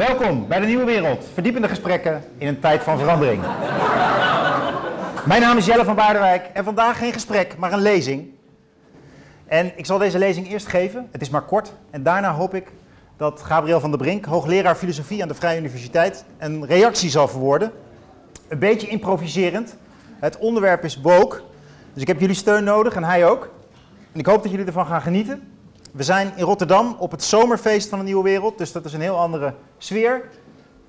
Welkom bij de Nieuwe Wereld. Verdiepende gesprekken in een tijd van verandering. Mijn naam is Jelle van Baardenwijk en vandaag geen gesprek, maar een lezing. En ik zal deze lezing eerst geven, het is maar kort. En daarna hoop ik dat Gabriel van der Brink, hoogleraar filosofie aan de Vrije Universiteit, een reactie zal verwoorden. Een beetje improviserend. Het onderwerp is woke, dus ik heb jullie steun nodig en hij ook. En ik hoop dat jullie ervan gaan genieten. We zijn in Rotterdam op het zomerfeest van de Nieuwe Wereld, dus dat is een heel andere sfeer.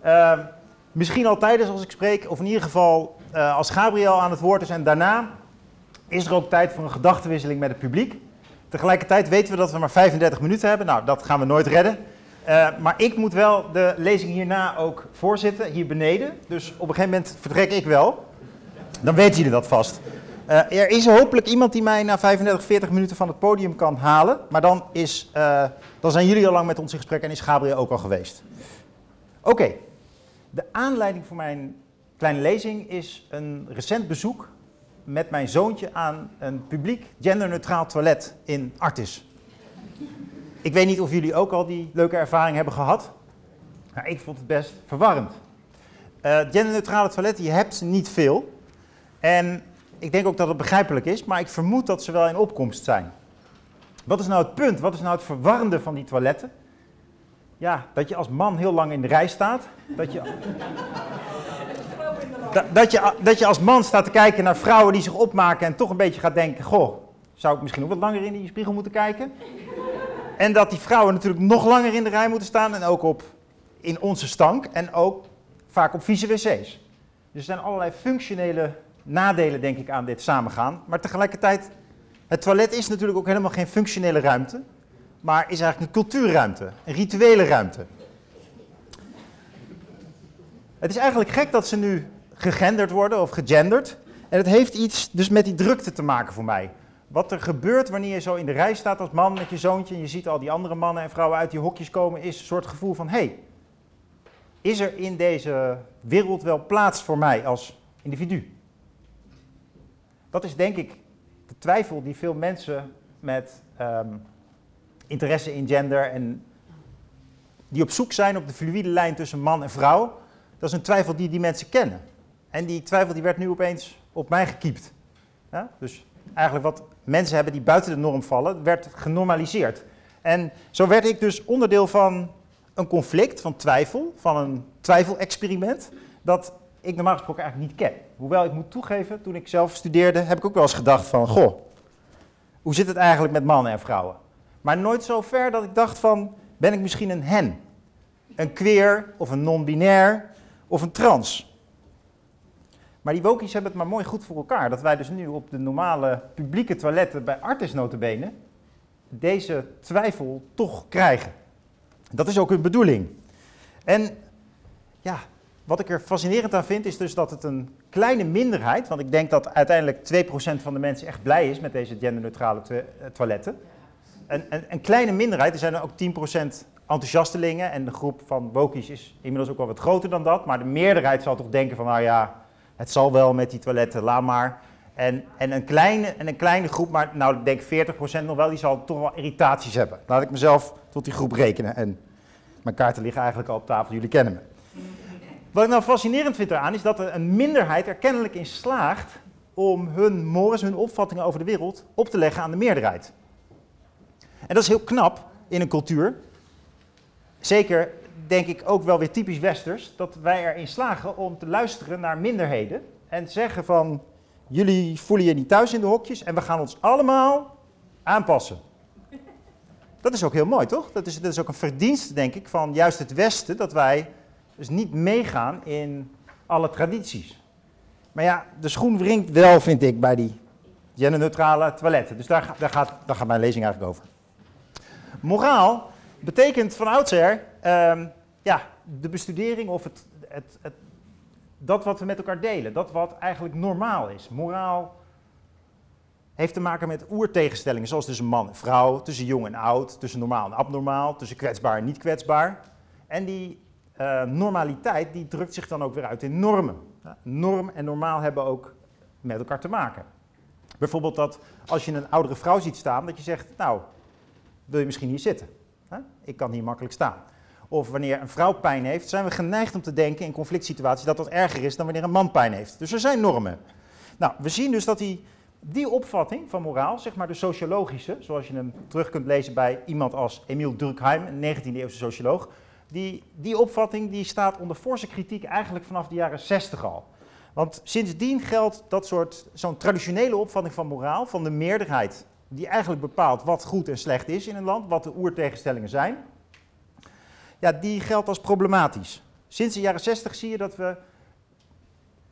Uh, misschien al tijdens als ik spreek, of in ieder geval uh, als Gabriel aan het woord is en daarna is er ook tijd voor een gedachtenwisseling met het publiek. Tegelijkertijd weten we dat we maar 35 minuten hebben. Nou, dat gaan we nooit redden. Uh, maar ik moet wel de lezing hierna ook voorzitten, hier beneden. Dus op een gegeven moment vertrek ik wel. Dan weten jullie dat vast. Uh, er is hopelijk iemand die mij na 35, 40 minuten van het podium kan halen. Maar dan, is, uh, dan zijn jullie al lang met ons in gesprek en is Gabriel ook al geweest. Oké, de aanleiding voor mijn kleine lezing is een recent bezoek met mijn zoontje aan een publiek genderneutraal toilet in Artis. Ik weet niet of jullie ook al die leuke ervaring hebben gehad. Maar ik vond het best verwarrend. Uh, genderneutrale toiletten, je hebt niet veel. En ik denk ook dat het begrijpelijk is, maar ik vermoed dat ze wel in opkomst zijn. Wat is nou het punt? Wat is nou het verwarrende van die toiletten? Ja, dat je als man heel lang in de rij staat. Dat je, dat, je, dat je als man staat te kijken naar vrouwen die zich opmaken en toch een beetje gaat denken: Goh, zou ik misschien ook wat langer in die spiegel moeten kijken? En dat die vrouwen natuurlijk nog langer in de rij moeten staan en ook op, in onze stank en ook vaak op vieze wc's. Dus er zijn allerlei functionele nadelen, denk ik, aan dit samengaan. Maar tegelijkertijd, het toilet is natuurlijk ook helemaal geen functionele ruimte, maar is eigenlijk een cultuurruimte, een rituele ruimte. Het is eigenlijk gek dat ze nu gegenderd worden of gegenderd. En het heeft iets dus met die drukte te maken voor mij. Wat er gebeurt wanneer je zo in de rij staat als man met je zoontje en je ziet al die andere mannen en vrouwen uit die hokjes komen, is een soort gevoel van: hé, hey, is er in deze wereld wel plaats voor mij als individu? Dat is denk ik de twijfel die veel mensen met um, interesse in gender en die op zoek zijn op de fluïde lijn tussen man en vrouw, dat is een twijfel die die mensen kennen. En die twijfel die werd nu opeens op mij gekiept. Dus eigenlijk wat mensen hebben die buiten de norm vallen, werd genormaliseerd. En zo werd ik dus onderdeel van een conflict, van twijfel, van een twijfelexperiment, dat ik normaal gesproken eigenlijk niet ken. Hoewel ik moet toegeven, toen ik zelf studeerde, heb ik ook wel eens gedacht van, goh, hoe zit het eigenlijk met mannen en vrouwen? Maar nooit zo ver dat ik dacht van, ben ik misschien een hen? Een queer of een non-binair of een trans? Maar die wokies hebben het maar mooi goed voor elkaar. Dat wij dus nu op de normale publieke toiletten bij Artis notabene deze twijfel toch krijgen. Dat is ook hun bedoeling. En ja, wat ik er fascinerend aan vind is dus dat het een kleine minderheid, want ik denk dat uiteindelijk 2% van de mensen echt blij is met deze genderneutrale toiletten. Een, een, een, kleine minderheid, er zijn er ook 10% enthousiastelingen en de groep van wokies is inmiddels ook wel wat groter dan dat, maar de meerderheid zal toch denken van nou ja, het zal wel met die toiletten, laat maar. En, en, een, kleine, en een kleine groep, maar nou ik denk 40% nog wel, die zal toch wel irritaties hebben. Laat ik mezelf tot die groep rekenen. En mijn kaarten liggen eigenlijk al op tafel, jullie kennen me. Wat ik nou fascinerend vind eraan is dat er een minderheid er kennelijk in slaagt om hun mores, hun opvattingen over de wereld op te leggen aan de meerderheid. En dat is heel knap in een cultuur. Zeker denk ik ook wel weer typisch westers, dat wij erin slagen om te luisteren naar minderheden en zeggen van jullie voelen je niet thuis in de hokjes en we gaan ons allemaal aanpassen. Dat is ook heel mooi, toch? Dat is, dat is ook een verdienste, denk ik, van juist het Westen, dat wij dus niet meegaan in alle tradities. Maar ja, de schoen wringt wel, vind ik, bij die genderneutrale toiletten. Dus daar, daar, gaat, daar gaat mijn lezing eigenlijk over. Moraal betekent van oudsher um, ja, de bestudering of het, het, het, dat wat we met elkaar delen. Dat wat eigenlijk normaal is. Moraal heeft te maken met oertegenstellingen, zoals tussen man en vrouw, tussen jong en oud, tussen normaal en abnormaal, tussen kwetsbaar en niet kwetsbaar. En die uh, normaliteit die drukt zich dan ook weer uit in normen. norm en normaal hebben ook met elkaar te maken. Bijvoorbeeld dat als je een oudere vrouw ziet staan, dat je zegt, nou, wil je misschien hier zitten? Ik kan hier makkelijk staan. of wanneer een vrouw pijn heeft, zijn we geneigd om te denken in conflict situaties dat dat erger is dan wanneer een man pijn heeft. Dus er zijn normen. Nou, we zien dus dat die, die opvatting van moraal, zeg maar de sociologische, zoals je hem terug kunt lezen bij iemand als Emile Durkheim, een 19e eeuwse socioloog, die, die opvatting die staat onder forse kritiek eigenlijk vanaf de jaren 60 al. Want sindsdien geldt dat soort, zo'n traditionele opvatting van moraal, van de meerderheid, die eigenlijk bepaalt wat goed en slecht is in een land, wat de oertegenstellingen zijn, ja, die geldt als problematisch. Sinds de jaren 60 zie je dat we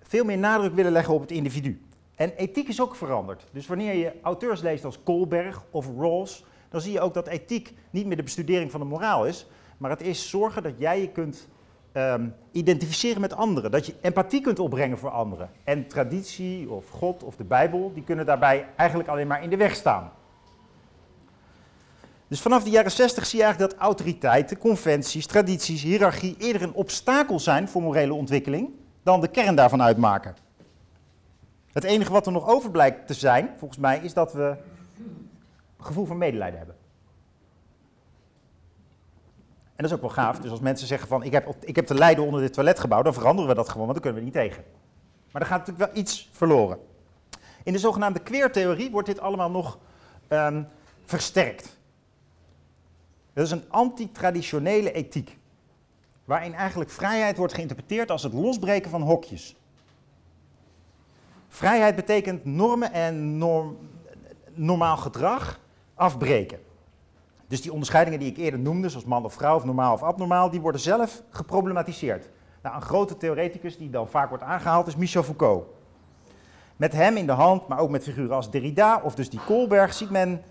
veel meer nadruk willen leggen op het individu. En ethiek is ook veranderd. Dus wanneer je auteurs leest als Kohlberg of Rawls, dan zie je ook dat ethiek niet meer de bestudering van de moraal is, maar het is zorgen dat jij je kunt um, identificeren met anderen. Dat je empathie kunt opbrengen voor anderen. En traditie of God of de Bijbel, die kunnen daarbij eigenlijk alleen maar in de weg staan. Dus vanaf de jaren 60 zie je eigenlijk dat autoriteiten, conventies, tradities, hiërarchie eerder een obstakel zijn voor morele ontwikkeling dan de kern daarvan uitmaken. Het enige wat er nog over blijkt te zijn, volgens mij, is dat we gevoel van medelijden hebben. En dat is ook wel gaaf. Dus als mensen zeggen van ik heb, ik heb te lijden onder dit toiletgebouw, dan veranderen we dat gewoon, want dan kunnen we niet tegen. Maar dan gaat natuurlijk wel iets verloren. In de zogenaamde queertheorie wordt dit allemaal nog um, versterkt. Dat is een antitraditionele ethiek. Waarin eigenlijk vrijheid wordt geïnterpreteerd als het losbreken van hokjes. Vrijheid betekent normen en norm, normaal gedrag afbreken. Dus die onderscheidingen die ik eerder noemde, zoals man of vrouw of normaal of abnormaal, die worden zelf geproblematiseerd. Nou, een grote theoreticus die dan vaak wordt aangehaald is Michel Foucault. Met hem in de hand, maar ook met figuren als Derrida of dus die Koolberg, ziet men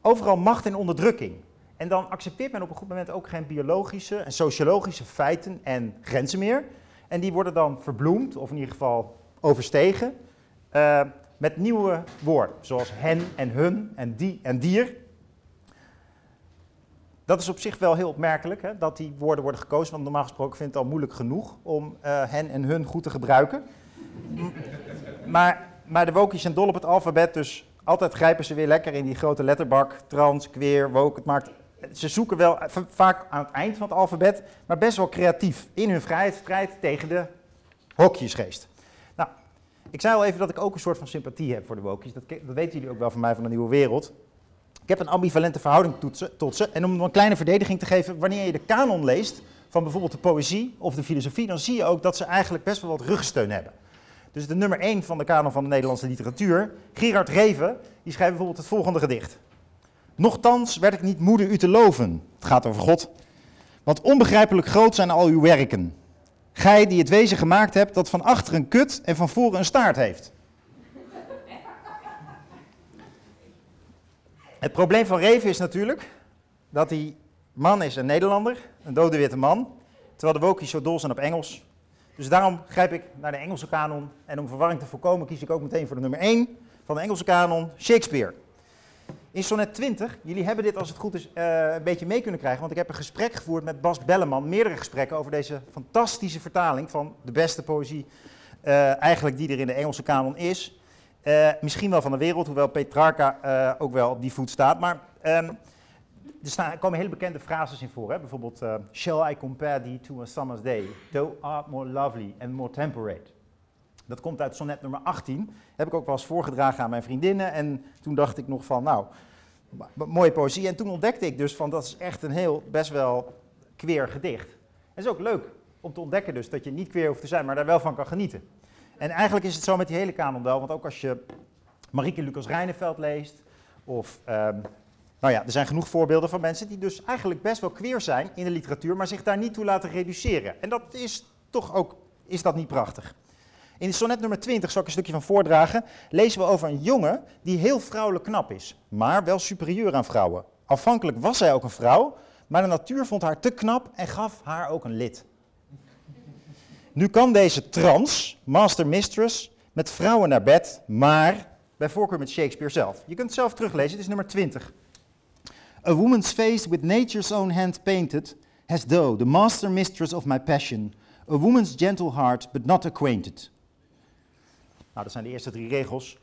overal macht en onderdrukking. En dan accepteert men op een goed moment ook geen biologische en sociologische feiten en grenzen meer. En die worden dan verbloemd, of in ieder geval overstegen, uh, met nieuwe woorden, zoals hen en hun en die en dier. Dat is op zich wel heel opmerkelijk, hè, dat die woorden worden gekozen, want normaal gesproken vindt het al moeilijk genoeg om uh, hen en hun goed te gebruiken. maar, maar de wokies zijn dol op het alfabet, dus altijd grijpen ze weer lekker in die grote letterbak, trans, queer, woke. Het maakt, ze zoeken wel vaak aan het eind van het alfabet, maar best wel creatief in hun vrijheidsstrijd tegen de hokjesgeest. Nou, ik zei al even dat ik ook een soort van sympathie heb voor de wokies. Dat, dat weten jullie ook wel van mij van de Nieuwe Wereld. Ik heb een ambivalente verhouding tot ze. En om een kleine verdediging te geven, wanneer je de kanon leest van bijvoorbeeld de poëzie of de filosofie, dan zie je ook dat ze eigenlijk best wel wat rugsteun hebben. Dus de nummer 1 van de kanon van de Nederlandse literatuur, Gerard Reven, die schrijft bijvoorbeeld het volgende gedicht. Nochtans werd ik niet moede u te loven. Het gaat over God. Want onbegrijpelijk groot zijn al uw werken. Gij die het wezen gemaakt hebt dat van achter een kut en van voren een staart heeft. Het probleem van Reven is natuurlijk dat die man is een Nederlander, een dode witte man, terwijl de wokies zo dol zijn op Engels. Dus daarom grijp ik naar de Engelse kanon en om verwarring te voorkomen kies ik ook meteen voor de nummer 1 van de Engelse kanon, Shakespeare. In sonnet 20, jullie hebben dit als het goed is uh, een beetje mee kunnen krijgen, want ik heb een gesprek gevoerd met Bas Belleman, meerdere gesprekken over deze fantastische vertaling van de beste poëzie uh, eigenlijk die er in de Engelse kanon is. Uh, misschien wel van de wereld, hoewel Petrarca uh, ook wel op die voet staat. Maar um, er, staan, komen hele bekende frases in voor. Hè? Bijvoorbeeld, uh, Shall I compare thee to a summer's day? Thou art more lovely and more temperate. Dat komt uit sonnet nummer 18. Dat heb ik ook wel eens voorgedragen aan mijn vriendinnen. En toen dacht ik nog van, nou, mooie poëzie. En toen ontdekte ik dus van, dat is echt een heel, best wel queer gedicht. Het is ook leuk om te ontdekken dus dat je niet queer hoeft te zijn, maar daar wel van kan genieten. En eigenlijk is het zo met die hele kanon wel, want ook als je Marieke Lucas Reineveld leest, of um, nou ja, er zijn genoeg voorbeelden van mensen die dus eigenlijk best wel queer zijn in de literatuur, maar zich daar niet toe laten reduceren. En dat is toch ook, is dat niet prachtig? In de sonnet nummer 20, zal ik een stukje van voordragen, lezen we over een jongen die heel vrouwelijk knap is, maar wel superieur aan vrouwen. Afhankelijk was zij ook een vrouw, maar de natuur vond haar te knap en gaf haar ook een lid. Nu kan deze trans, master mistress, met vrouwen naar bed, maar bij voorkeur met Shakespeare zelf. Je kunt het zelf teruglezen, het is nummer 20. A woman's face with nature's own hand painted, has though the master mistress of my passion, a woman's gentle heart but not acquainted. Nou, dat zijn de eerste drie regels.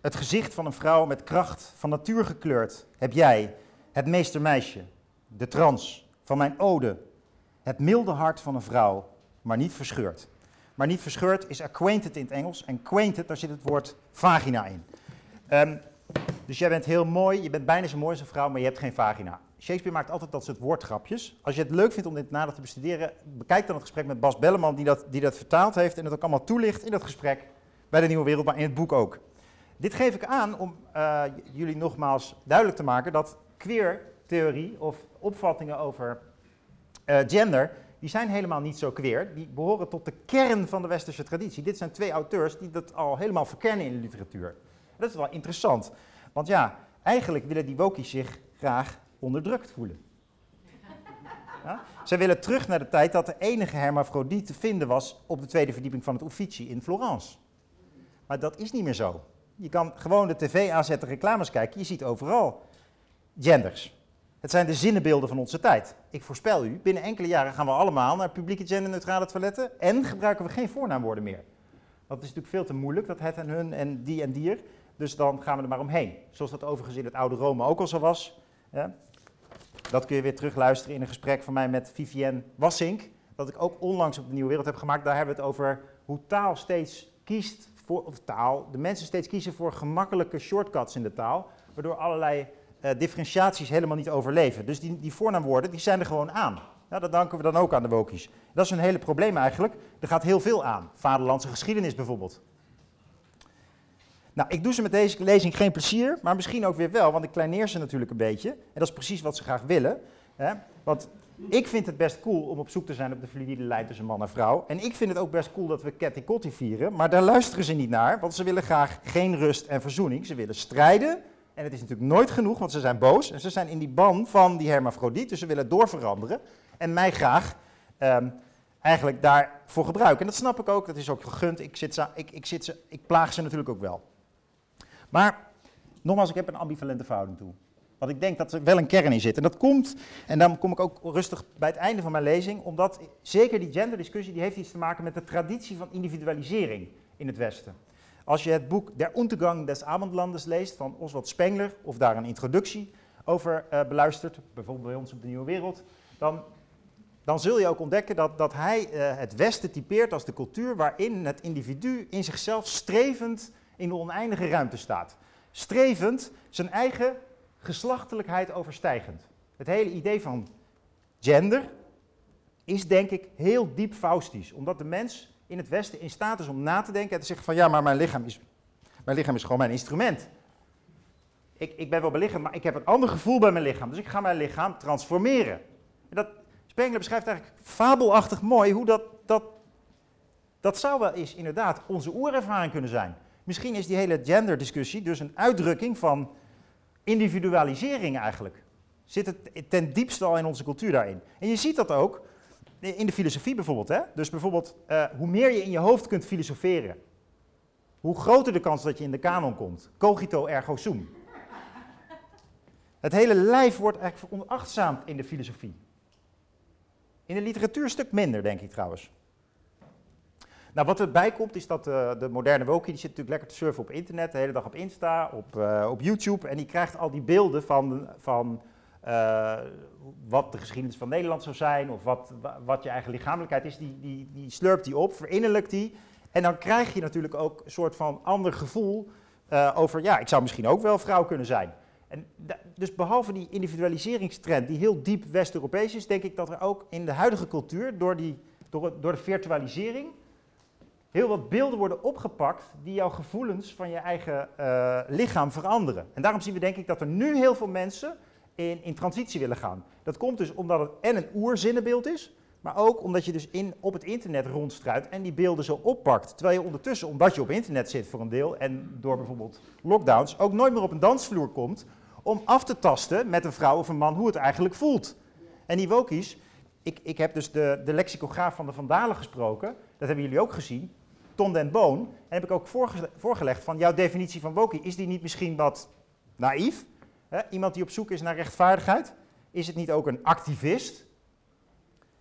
Het gezicht van een vrouw met kracht van natuur gekleurd heb jij, het meestermeisje, de trans van mijn ode. Het milde hart van een vrouw, maar niet verscheurd. Maar niet verscheurd is acquainted in het Engels. En acquainted, daar zit het woord vagina in. Ehm, dus jij bent heel mooi, je bent bijna zo mooi als een vrouw, maar je hebt geen vagina. Shakespeare maakt altijd dat soort woordgrapjes. Als je het leuk vindt om dit nader te bestuderen, bekijk dan het gesprek met Bas Belleman, die dat, die dat vertaald heeft en het ook allemaal toelicht in dat gesprek bij de Nieuwe Wereld, maar in het boek ook. Dit geef ik aan om uh, jullie nogmaals duidelijk te maken dat queer-theorie of opvattingen over uh, gender, die zijn helemaal niet zo queer. Die behoren tot de kern van de westerse traditie. Dit zijn twee auteurs die dat al helemaal verkennen in de literatuur. Dat is wel interessant, want ja, eigenlijk willen die wokies zich graag onderdrukt voelen. Ja? Zij willen terug naar de tijd dat de enige hermafrodiet te vinden was op de tweede verdieping van het Uffizi in Florence. Maar dat is niet meer zo. Je kan gewoon de tv aanzetten, reclames kijken, je ziet overal genders. Het zijn de zinnenbeelden van onze tijd. Ik voorspel u, binnen enkele jaren gaan we allemaal naar publieke genderneutrale toiletten en gebruiken we geen voornaamwoorden meer. Dat is natuurlijk veel te moeilijk, dat het en hun en die en dier. Dus dan gaan we er maar omheen. Zoals dat overigens in het oude Rome ook al zo was. Dat kun je weer terugluisteren in een gesprek van mij met Vivienne Wassink. Dat ik ook onlangs op de Nieuwe Wereld heb gemaakt. Daar hebben we het over hoe taal steeds kiest voor, of taal, de mensen steeds kiezen voor gemakkelijke shortcuts in de taal. Waardoor allerlei uh, differentiaties helemaal niet overleven. Dus die, die voornaamwoorden die zijn er gewoon aan. Dat danken we dan ook aan de wokies. Dat is een hele probleem eigenlijk. Er gaat heel veel aan. Vaderlandse geschiedenis bijvoorbeeld. Nou, ik doe ze met deze lezing geen plezier, maar misschien ook weer wel, want ik kleineer ze natuurlijk een beetje. En dat is precies wat ze graag willen. Hè? Want ik vind het best cool om op zoek te zijn op de fluïde lijn tussen man en vrouw. En ik vind het ook best cool dat we Catty Cotty vieren, maar daar luisteren ze niet naar, want ze willen graag geen rust en verzoening. Ze willen strijden, en het is natuurlijk nooit genoeg, want ze zijn boos. En ze zijn in die ban van die hermafrodiet, dus ze willen doorveranderen. En mij graag um, eigenlijk daarvoor gebruiken. En dat snap ik ook, dat is ook gegund. Ik, zit ze, ik, ik, zit ze, ik plaag ze natuurlijk ook wel. Maar nogmaals, ik heb een ambivalente verhouding toe. Want ik denk dat er wel een kern in zit. En dat komt, en dan kom ik ook rustig bij het einde van mijn lezing, omdat zeker die genderdiscussie, die heeft iets te maken met de traditie van individualisering in het Westen. Als je het boek Der Untergang des Abendlandes leest van Oswald Spengler, of daar een introductie over uh, beluistert, bijvoorbeeld bij ons op de Nieuwe Wereld, dan, dan zul je ook ontdekken dat, dat hij uh, het Westen typeert als de cultuur waarin het individu in zichzelf strevend in de oneindige ruimte staat. Strevend, zijn eigen geslachtelijkheid overstijgend. Het hele idee van gender is denk ik heel diep faustisch, omdat de mens in het Westen in staat is om na te denken en te zeggen van ja, maar mijn lichaam is, mijn lichaam is gewoon mijn instrument. Ik, ik ben wel belichaamd, maar ik heb een ander gevoel bij mijn lichaam, dus ik ga mijn lichaam transformeren. En dat, Spengler beschrijft eigenlijk fabelachtig mooi hoe dat, dat, dat zou wel eens inderdaad onze oerervaring kunnen zijn. Misschien is die hele genderdiscussie dus een uitdrukking van individualisering eigenlijk. Zit het ten diepste al in onze cultuur daarin. En je ziet dat ook in de filosofie bijvoorbeeld. Hè? Dus bijvoorbeeld, uh, hoe meer je in je hoofd kunt filosoferen, hoe groter de kans dat je in de kanon komt. Cogito ergo sum. Het hele lijf wordt eigenlijk veronachtzaamd in de filosofie. In de literatuur een stuk minder, denk ik trouwens. Nou, wat erbij komt is dat uh, de moderne wokie, die zit natuurlijk lekker te surfen op internet, de hele dag op Insta, op, uh, op YouTube. En die krijgt al die beelden van, van uh, wat de geschiedenis van Nederland zou zijn, of wat, wat je eigen lichamelijkheid is, die, die, die slurpt die op, verinnerlijkt die. En dan krijg je natuurlijk ook een soort van ander gevoel over, ja, ik zou misschien ook wel vrouw kunnen zijn. En dus behalve die individualiseringstrend, die heel diep West-Europees is, denk ik dat er ook in de huidige cultuur, door, die, door, door de virtualisering, heel wat beelden worden opgepakt die jouw gevoelens van je eigen uh, lichaam veranderen. En daarom zien we denk ik dat er nu heel veel mensen in, in transitie willen gaan. Dat komt dus omdat het en een oerzinnenbeeld is, maar ook omdat je dus in, op het internet rondstruit en die beelden zo oppakt. Terwijl je ondertussen, omdat je op internet zit voor een deel en door bijvoorbeeld lockdowns, ook nooit meer op een dansvloer komt om af te tasten met een vrouw of een man hoe het eigenlijk voelt. En die wokies, ik, ik heb dus de, de lexicograaf van de Vandalen gesproken, dat hebben jullie ook gezien. Ton den Boon. En heb ik ook voorgelegd van jouw definitie van wokie, is die niet misschien wat naïef? Iemand die op zoek is naar rechtvaardigheid? Is het niet ook een activist?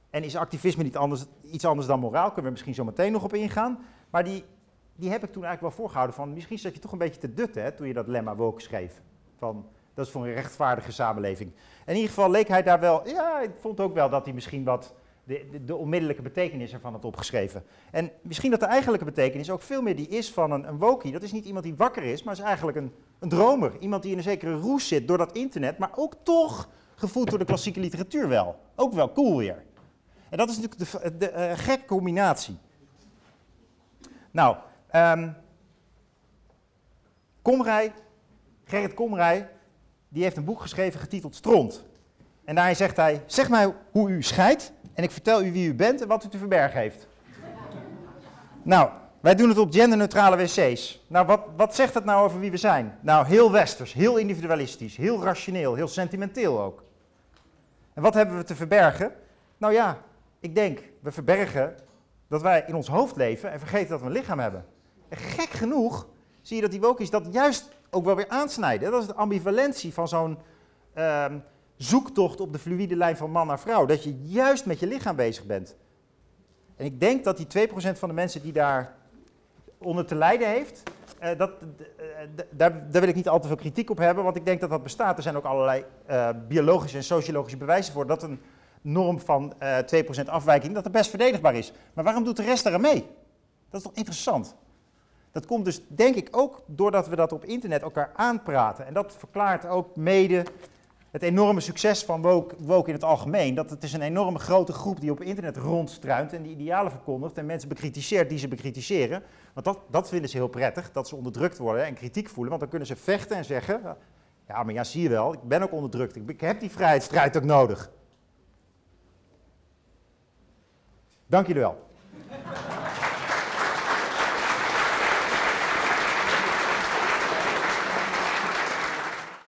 En is activisme niet anders, iets anders dan moraal? Kunnen we misschien zo meteen nog op ingaan. Maar die, die heb ik toen eigenlijk wel voorgehouden van, misschien zat je toch een beetje te dutten hè, toen je dat lemma woke schreef. Van, Dat is voor een rechtvaardige samenleving. in ieder geval leek hij daar wel, ja, ik vond ook wel dat hij misschien wat de, de, de, onmiddellijke betekenis ervan had opgeschreven. En misschien dat de eigenlijke betekenis ook veel meer die is van een, een wokie. Dat is niet iemand die wakker is, maar is eigenlijk een, een dromer. Iemand die in een zekere roes zit door dat internet, maar ook toch gevoed door de klassieke literatuur wel. Ook wel cool weer. En dat is natuurlijk de, de uh, gekke combinatie. Nou, um, Komrij, Gerrit Komrij, die heeft een boek geschreven getiteld Stront. En daarin zegt hij, zeg mij hoe u scheidt en ik vertel u wie u bent en wat u te verbergen heeft. nou, wij doen het op genderneutrale wc's. Nou, wat, wat zegt dat nou over wie we zijn? Nou, heel westers, heel individualistisch, heel rationeel, heel sentimenteel ook. En wat hebben we te verbergen? Nou ja, ik denk, we verbergen dat wij in ons hoofd leven en vergeten dat we een lichaam hebben. En gek genoeg zie je dat die wokies dat juist ook wel weer aansnijden. Dat is de ambivalentie van zo'n ehm, zoektocht op de fluïde lijn van man naar vrouw. Dat je juist met je lichaam bezig bent. En ik denk dat die 2% van de mensen die daar onder te lijden heeft, uh, dat, uh, daar, daar, wil ik niet al te veel kritiek op hebben, want ik denk dat dat bestaat. Er zijn ook allerlei uh, biologische en sociologische bewijzen voor dat een norm van 2% afwijking, dat het best verdedigbaar is. Maar waarom doet de rest daar mee? Dat is toch interessant? Dat komt dus denk ik ook doordat we dat op internet elkaar aanpraten. En dat verklaart ook mede het enorme succes van woke, in het algemeen. Dat het is een enorme grote groep die op internet rondstruint en die idealen verkondigt en mensen bekritiseert die ze bekritiseren. Want dat, dat vinden ze heel prettig, dat ze onderdrukt worden en kritiek voelen. Want dan kunnen ze vechten en zeggen, ja maar ja zie je wel, ik ben ook onderdrukt. Ik, ik heb die vrijheidsstrijd ook nodig. Dank jullie wel.